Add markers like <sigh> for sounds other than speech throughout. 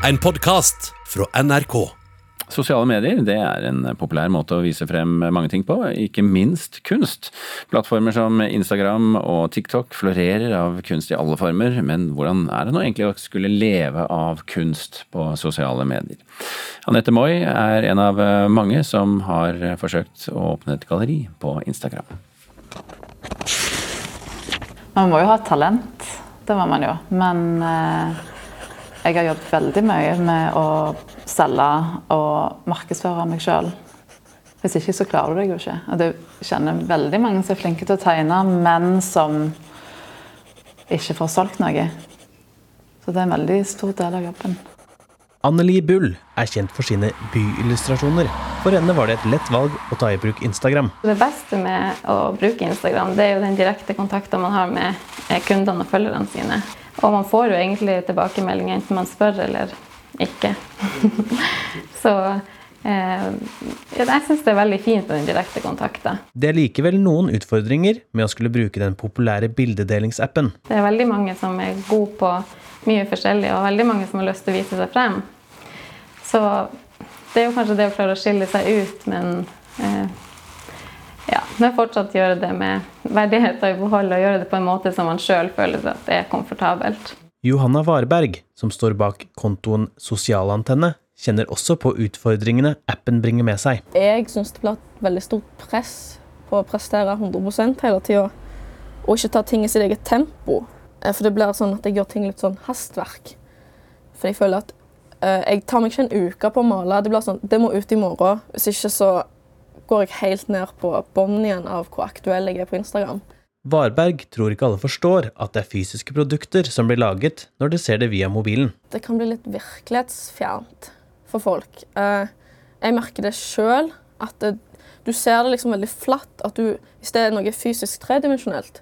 En podkast fra NRK. Sosiale medier det er en populær måte å vise frem mange ting på, ikke minst kunst. Plattformer som Instagram og TikTok florerer av kunst i alle former, men hvordan er det nå egentlig å skulle leve av kunst på sosiale medier? Anette Moi er en av mange som har forsøkt å åpne et galleri på Instagram. Man må jo ha talent, det må man jo. Men eh, jeg har jobbet veldig mye med å selge og markedsføre meg sjøl. Hvis ikke så klarer du deg jo ikke. Og du kjenner veldig mange som er flinke til å tegne, men som ikke får solgt noe. Så det er en veldig stor del av jobben. Anneli Bull er kjent for sine byillustrasjoner. For henne var det et lett valg å ta i bruk Instagram. Det beste med å bruke Instagram, det er jo den direkte kontakten man har med kundene og følgerne sine. Og man får jo egentlig tilbakemeldinger enten man spør eller ikke. <laughs> Så eh, jeg syns det er veldig fint med den direkte kontakten. Det er likevel noen utfordringer med å skulle bruke den populære bildedelingsappen. Det er veldig mange som er gode på mye forskjellig, og veldig mange som har lyst til å vise seg frem. Så det er jo kanskje det å klare å skille seg ut, men eh, men fortsatt gjøre det med verdighet og i behold, og gjøre det på en måte som man sjøl føler at det er komfortabelt. Johanna Varberg, som står bak kontoen Sosialantenne, kjenner også på utfordringene appen bringer med seg. Jeg syns det blir et veldig stort press på å prestere 100% hele tida, og ikke ta ting i sitt eget tempo. Eh, for det blir sånn at jeg gjør ting litt sånn hastverk. For jeg føler at uh, jeg tar meg ikke en uke på å male. Det blir sånn, det må ut i morgen. Hvis ikke så går jeg helt ned på bånn igjen av hvor aktuell jeg er på Instagram. Varberg tror ikke alle forstår at det er fysiske produkter som blir laget når de ser det via mobilen. Det kan bli litt virkelighetsfjernt for folk. Eh, jeg merker det sjøl, at det, du ser det liksom veldig flatt. At du, hvis det er noe fysisk tredimensjonelt,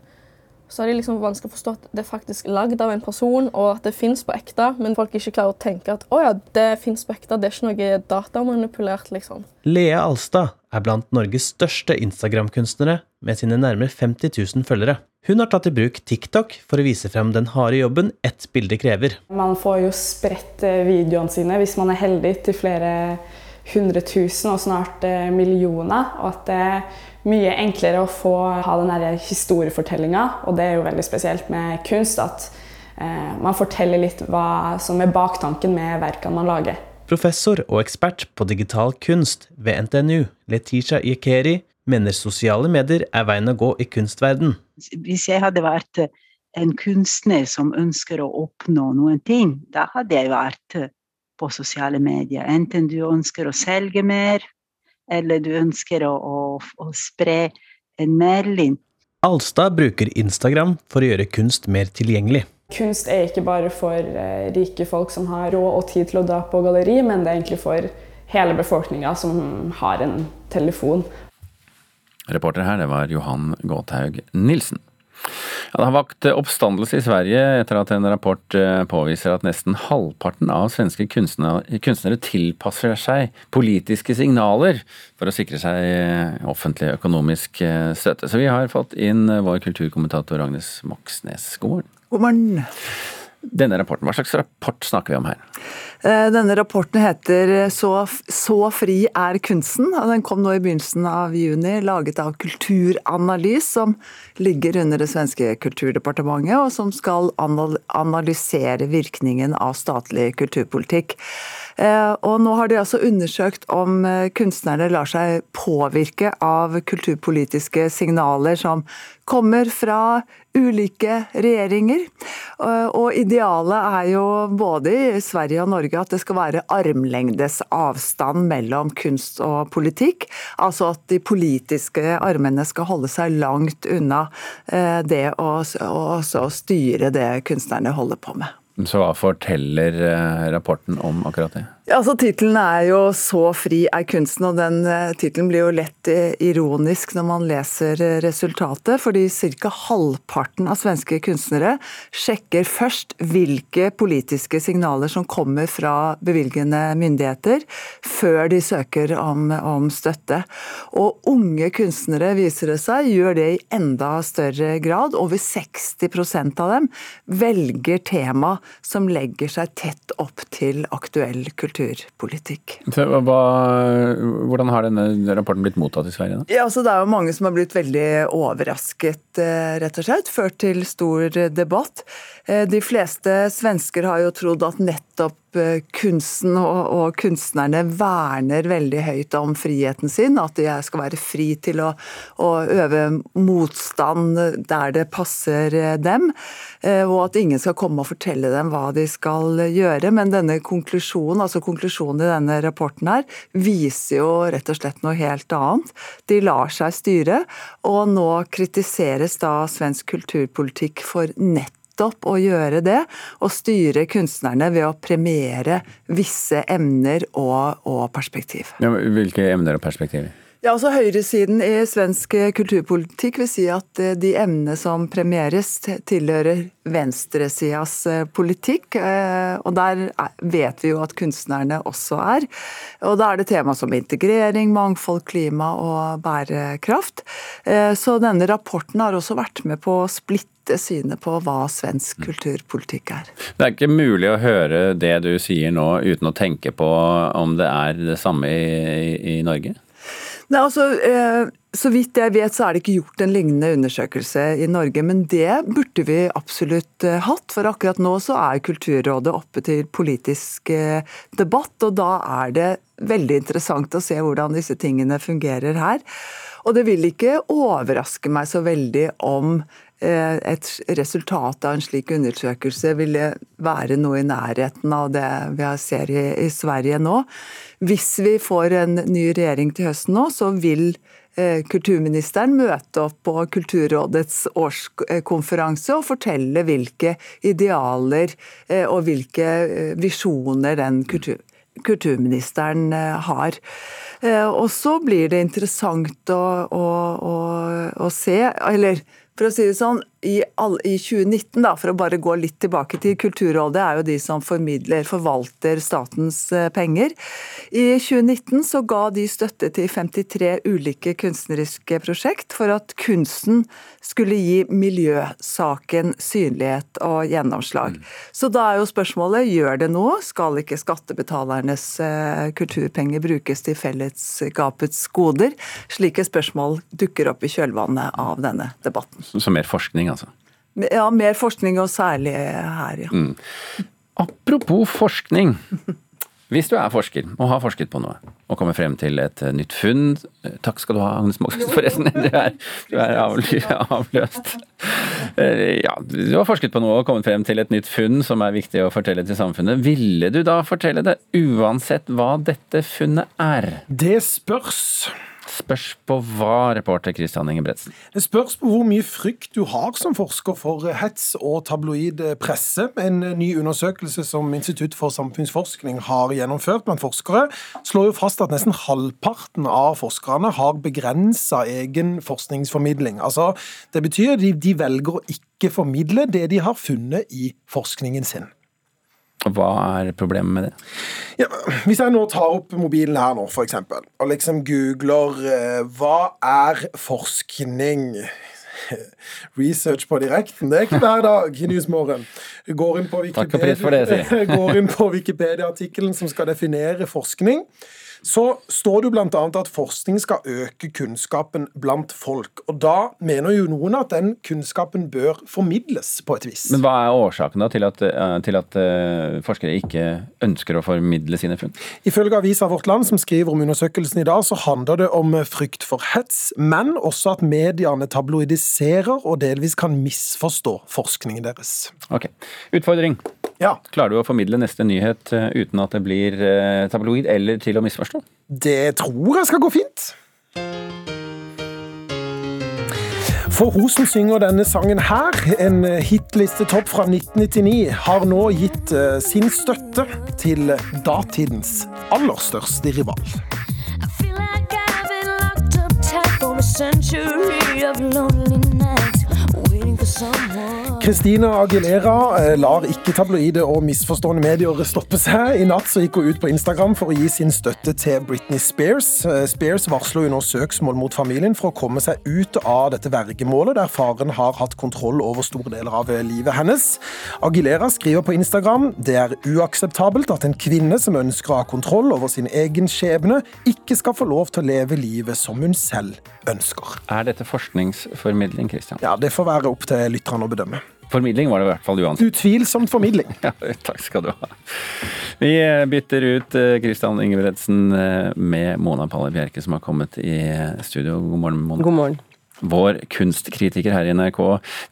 så er det liksom vanskelig å forstå at det er faktisk lagd av en person, og at det fins på ekte, men folk ikke klarer å tenke at å ja, det fins på ekte, det er ikke noe datamanipulert, liksom. Lea Alstad er blant Norges største Instagram-kunstnere, med sine nærmere 50 000 følgere. Hun har tatt i bruk TikTok for å vise frem den harde jobben ett bilde krever. Man får jo spredt eh, videoene sine, hvis man er heldig, til flere hundre tusen og snart eh, millioner. Og at det er mye enklere å få ha den historiefortellinga, og det er jo veldig spesielt med kunst. at eh, man forteller litt hva som er baktanken med verkene man lager. Professor og ekspert på digital kunst ved NTNU, Letisha Yekeri, mener sosiale medier er veien å gå i kunstverden. Hvis jeg hadde vært en kunstner som ønsker å oppnå noen ting, da hadde jeg vært på sosiale medier. Enten du ønsker å selge mer, eller du ønsker å, å, å spre en melding. Alstad bruker Instagram for å gjøre kunst mer tilgjengelig. Kunst er ikke bare for eh, rike folk som har råd og tid til å dra på galleri, men det er egentlig for hele befolkninga som har en telefon. Reporter her, det var Johan Gåthaug Nilsen. Ja, det har vakt oppstandelse i Sverige etter at en rapport eh, påviser at nesten halvparten av svenske kunstnere, kunstnere tilpasser seg politiske signaler for å sikre seg eh, offentlig økonomisk eh, støtte. Så vi har fått inn vår kulturkommentator Agnes Moxnes. God morgen. God morgen. Denne rapporten, Hva slags rapport snakker vi om her? Eh, denne rapporten heter så, så, fri er kunsten', og den kom nå i begynnelsen av juni. Laget av Kulturanalys, som ligger under det svenske kulturdepartementet, og som skal analysere virkningen av statlig kulturpolitikk. Eh, og nå har de altså undersøkt om eh, kunstnerne lar seg påvirke av kulturpolitiske signaler som kommer fra ulike regjeringer. Og idealet er jo både i Sverige og Norge Norge at det skal være armlengdes avstand mellom kunst og politikk. Altså at de politiske armene skal holde seg langt unna eh, det å, styre det kunstnerne holder på med. Så hva forteller eh, rapporten om akkurat det? Altså, Tittelen er jo 'Så fri er kunsten', og den uh, tittelen blir jo lett uh, ironisk når man leser uh, resultatet, fordi ca. halvparten av svenske kunstnere sjekker først hvilke politiske signaler som kommer fra bevilgende myndigheter, før de søker om, om støtte. Og unge kunstnere, viser det seg, gjør det i enda større grad. Over 60% av dem velger tema som legger seg tett opp til aktuell kulturpolitikk. Så hva, hvordan har denne rapporten blitt mottatt i Sverige? da? Ja, altså Det er jo mange som har blitt veldig overrasket, eh, rett og slett. Ført til stor debatt. Eh, De fleste svensker har jo trodd at nettopp eh, kunsten og, og kunstnerne verner veldig høyt om friheten sin. At de skal være fri til å, å øve motstand der det passer dem. Og at ingen skal komme og fortelle dem hva de skal gjøre. Men denne konklusjonen, altså konklusjonen i denne rapporten her, viser jo rett og slett noe helt annet. De lar seg styre, og nå kritiseres da svensk kulturpolitikk for nett nettopp å gjøre det, og styre kunstnerne ved å premiere visse emner og, og perspektiv. Ja, hvilke emner og perspektiver? Ja, altså Høyresiden i svensk kulturpolitikk vil si at eh, de emnene som premieres, tilhører venstresidas eh, politikk. eh, Og der er- vet vi jo at kunstnerne også er. Og da er det tema som integrering, mangfold, klima og bærekraft. Så denne rapporten har også vært med på å splitte synet på hva svensk kulturpolitikk er. Det er ikke mulig å høre det du sier nå uten å tenke på om det er det samme i, i, i Norge? Nei, altså, eh, Så vidt jeg vet så er det ikke gjort en lignende undersøkelse i Norge, men det burde vi absolutt eh, hatt. For akkurat nå så er Kulturrådet oppe til politisk eh, debatt, og da er det veldig interessant å se hvordan disse tingene fungerer her. Og det vil ikke overraske meg så veldig om et resultat av en slik undersøkelse ville være noe i nærheten av det vi ser i Sverige nå. Hvis vi får en ny regjering til høsten nå, så vil eh, kulturministeren møte opp på Kulturrådets årskonferanse og fortelle hvilke idealer eh, og hvilke eh, visjoner den kultur kulturministeren har. Og så blir det interessant å, å, å, å se, eller for å si det sånn, i, all, i 2019, da, for å bare gå litt tilbake til Kulturrådet, er jo de som formidler, forvalter statens eh, penger. I 2019 så ga de støtte til 53 ulike kunstneriske prosjekt for at kunsten skulle gi miljøsaken synlighet og gjennomslag. Så da er jo spørsmålet, gjør det noe? Skal ikke skattebetalernes eh, kulturpenger brukes til fellesskapets goder? Slike spørsmål dukker opp i kjølvannet av denne debatten. Så mer forskning, altså. Ja, mer forskning, og særlig her, ja. Apropos forskning. Hvis du er forsker og har forsket på noe, og kommer frem til et nytt funn eh, Takk skal du ha, Agnes Moxnes, forresten. Du er, du er avløst. Eh, Ja, du har forsket på noe og kommet frem til et nytt funn som er viktig å fortelle til samfunnet. Ville du da fortelle det, uansett hva dette funnet er? Det spørs. Spørs på hva, reporter Christian Ingebretsen. Det spørs på hvor mye frykt du har som forsker for hets og tabloid presse. En ny undersøkelse som Institutt for samfunnsforskning har gjennomført blant forskere, slår jo fast at nesten halvparten av forskerne har begrensa egen forskningsformidling. Altså, det betyr de, de velger å ikke formidle det de har funnet i forskningen sin. Hva er problemet med det? Ja, hvis jeg nå tar opp mobilen her nå, eksempel, og liksom googler eh, hva er forskning? <laughs> Research på direkten, det er ikke hver dag i jeg. <laughs> går inn på Wikipedia-artikkelen som skal definere forskning, så står det annet at forskning skal øke kunnskapen blant folk. Og da mener jo noen at den kunnskapen bør formidles på et vis. Men hva er årsaken da til at, eh, til at eh, forskere ikke ønsker å formidle sine funn? Ifølge avisa Vårt Land, som skriver om undersøkelsen i dag, så handler det om frykt for hets, men også at mediene tabloidiserer og delvis kan misforstå forskningen deres. Ok. Utfordring. Ja, Klarer du å formidle neste nyhet eh, uten at det blir eh, tabloid eller til å misforstå? det tror jeg skal gå fint. For hun som synger denne sangen her, en hitlistetopp fra 1999, har nå gitt eh, sin støtte til datidens aller største rival. I feel like I've been locked up tight for a century of lonely Christina Aguilera eh, lar ikke tabloide og misforstående medier stoppe seg. I natt så gikk hun ut på Instagram for å gi sin støtte til Britney Spears. Eh, Spears varsler jo nå søksmål mot familien for å komme seg ut av dette vergemålet, der faren har hatt kontroll over store deler av eh, livet hennes. Aguilera skriver på Instagram det er uakseptabelt at en kvinne som ønsker å ha kontroll over sin egen skjebne, ikke skal få lov til å leve livet som hun selv ønsker. Er dette forskningsformidling, Christian? Ja, Det får være opp til lytterne å bedømme. Formidling var det i hvert fall uansett. Utvilsomt formidling. <laughs> Ja, takk skal du ha. Vi bytter ut Kristian Ingebretsen eh, med Mona Palle Bjerke, som har kommet i studio. God morgen, Mona. God morgen. Vår kunstkritiker her i NRK.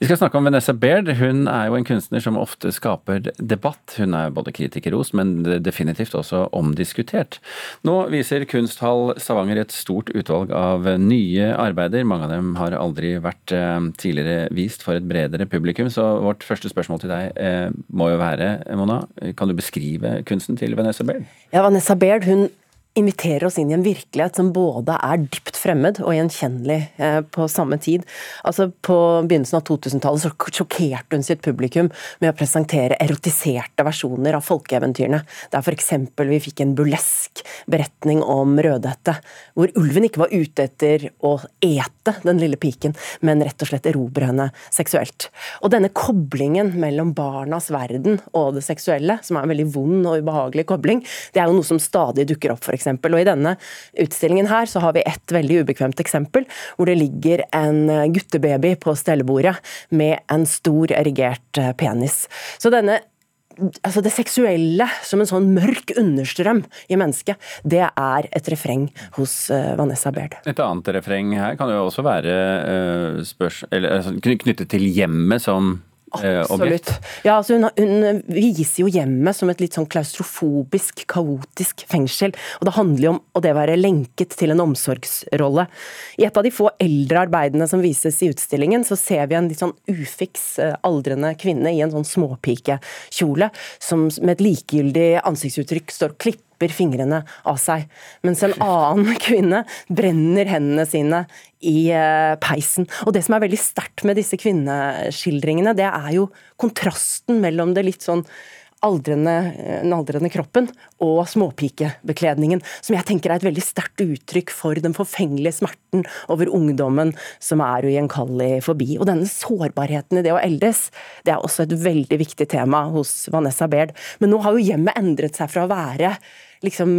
Vi skal snakke om Vanessa Baird. Hun er jo en kunstner som ofte skaper debatt. Hun er både kritikerrost, men definitivt også omdiskutert. Nå viser Kunsthall Stavanger et stort utvalg av nye arbeider. Mange av dem har aldri vært eh, tidligere vist for et bredere publikum. Så vårt første spørsmål til deg eh, må jo være, Mona, kan du beskrive kunsten til Vanessa Baird? Ja, Vanessa Baird hun inviterer oss inn i en virkelighet som både er dypt fremmed og gjenkjennelig eh, på samme tid. Altså På begynnelsen av 2000-tallet så sjokkerte hun sitt publikum med å presentere erotiserte versjoner av folkeeventyrene. Der f.eks. vi fikk en burlesk beretning om Rødhette, hvor ulven ikke var ute etter å ete den lille piken, men rett og slett erobre henne seksuelt. Og denne koblingen mellom barnas verden og det seksuelle, som er en veldig vond og ubehagelig kobling, det er jo noe som stadig dukker opp, f.eks. Og i denne utstillingen her så har vi et veldig ubekvemt eksempel, hvor det ligger en guttebaby på stellebordet med en stor erigert eh, penis. Så denne Altså Det seksuelle som en sånn mørk understrøm i mennesket, det er et refreng hos eh, Vanessa Baird. Et annet refreng her kan jo også være eh, spørs, eller, altså, knyttet til hjemmet som eh. Absolutt. Ja, altså hun, hun viser jo hjemmet som et litt sånn klaustrofobisk, kaotisk fengsel. Og det handler jo om å det være lenket til en omsorgsrolle. I et av de få eldre arbeidene som vises i utstillingen, så ser vi en litt sånn ufiks, eh, aldrende kvinne i en sånn småpikekjole, som med et likegyldig ansiktsuttrykk står og klipper fingrene av seg, mens en annen <laughs> kvinne brenner hendene sine i eh, peisen. Og Det som er veldig sterkt med disse kvinneskildringene, det er jo kontrasten mellom det litt sånn aldrende, den aldrende kroppen og småpikebekledningen, som jeg tenker er et veldig sterkt uttrykk for den forfengelige smerten over ungdommen som er ugjenkallelig forbi. Og denne sårbarheten i det å eldes, det er også et veldig viktig tema hos Vanessa Baird. Men nå har jo hjemmet endret seg fra å være liksom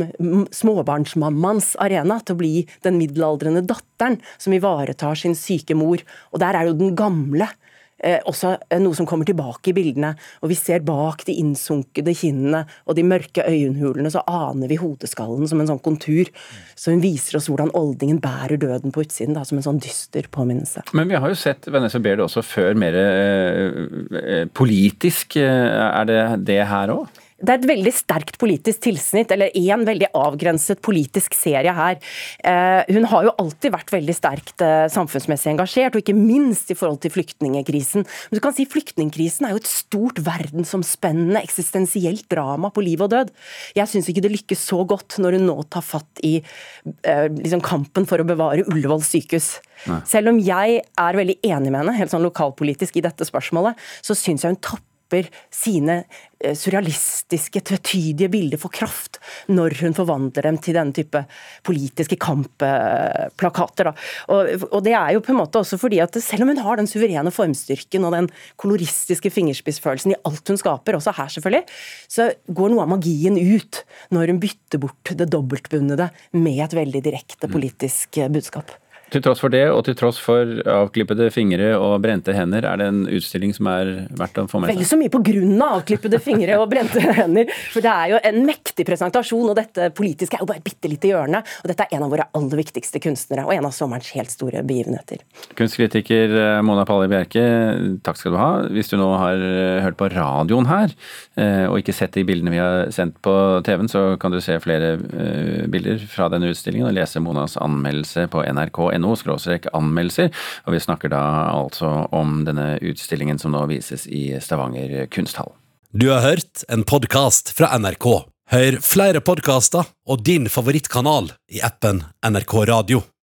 småbarnsmammaens arena til å bli den middelaldrende datteren som ivaretar sin syke mor. Og der er jo den gamle eh, også noe som kommer tilbake i bildene. Og vi ser bak de innsunkede kinnene og de mørke øyenhulene, så aner vi hodeskallen som en sånn kontur. Så hun viser oss hvordan oldingen bærer døden på utsiden, da, som en sånn dyster påminnelse. Men vi har jo sett Vanessa Baird også før mer eh, politisk. Er det det her òg? Det er et veldig sterkt politisk tilsnitt, eller én veldig avgrenset politisk serie her. Eh, hun har jo alltid vært veldig sterkt eh, samfunnsmessig engasjert, og ikke minst i forhold til flyktningekrisen. Men du kan si Flyktningkrisen er jo et stort verdensomspennende eksistensielt drama på liv og død. Jeg syns ikke det lykkes så godt når hun nå tar fatt i eh, liksom kampen for å bevare Ullevål sykehus. Nei. Selv om jeg er veldig enig med henne helt sånn lokalpolitisk i dette spørsmålet, så syns jeg hun tapper sine eh, surrealistiske, tvetydige bilder for kraft når hun forvandler dem til denne type politiske kampplakater. da. Og, og det er jo på en måte også fordi at selv om hun har den suverene formstyrken og den koloristiske fingerspissfølelsen i alt hun skaper, også her selvfølgelig, så går noe av magien ut når hun bytter bort det dobbeltbundede med et veldig direkte politisk eh, budskap. Til tross for det, og til tross for avklippede fingre og brente hender, er det en utstilling som er verdt å få med Vel seg? så mye på grunn av avklippede fingre og brente hender. For det er jo en mektig presentasjon, og dette politiske er jo bare et bitte lite hjørne. Og dette er en av våre aller viktigste kunstnere, og en av sommerens helt store begivenheter. Kunstkritiker eh, Mona Palle Bjerke, takk skal du ha. Hvis du nå har eh, hørt på radioen her, eh, og ikke sett de bildene vi har sendt på TV-en, så kan du se flere bilder fra denne utstillingen og lese Monas anmeldelse på nrk.no anmeldelser. Og vi snakker da altså om denne utstillingen som nå vises i Stavanger kunsthall. Du har hørt en podkast fra NRK. Hør flere podkaster og din favorittkanal i appen NRK Radio.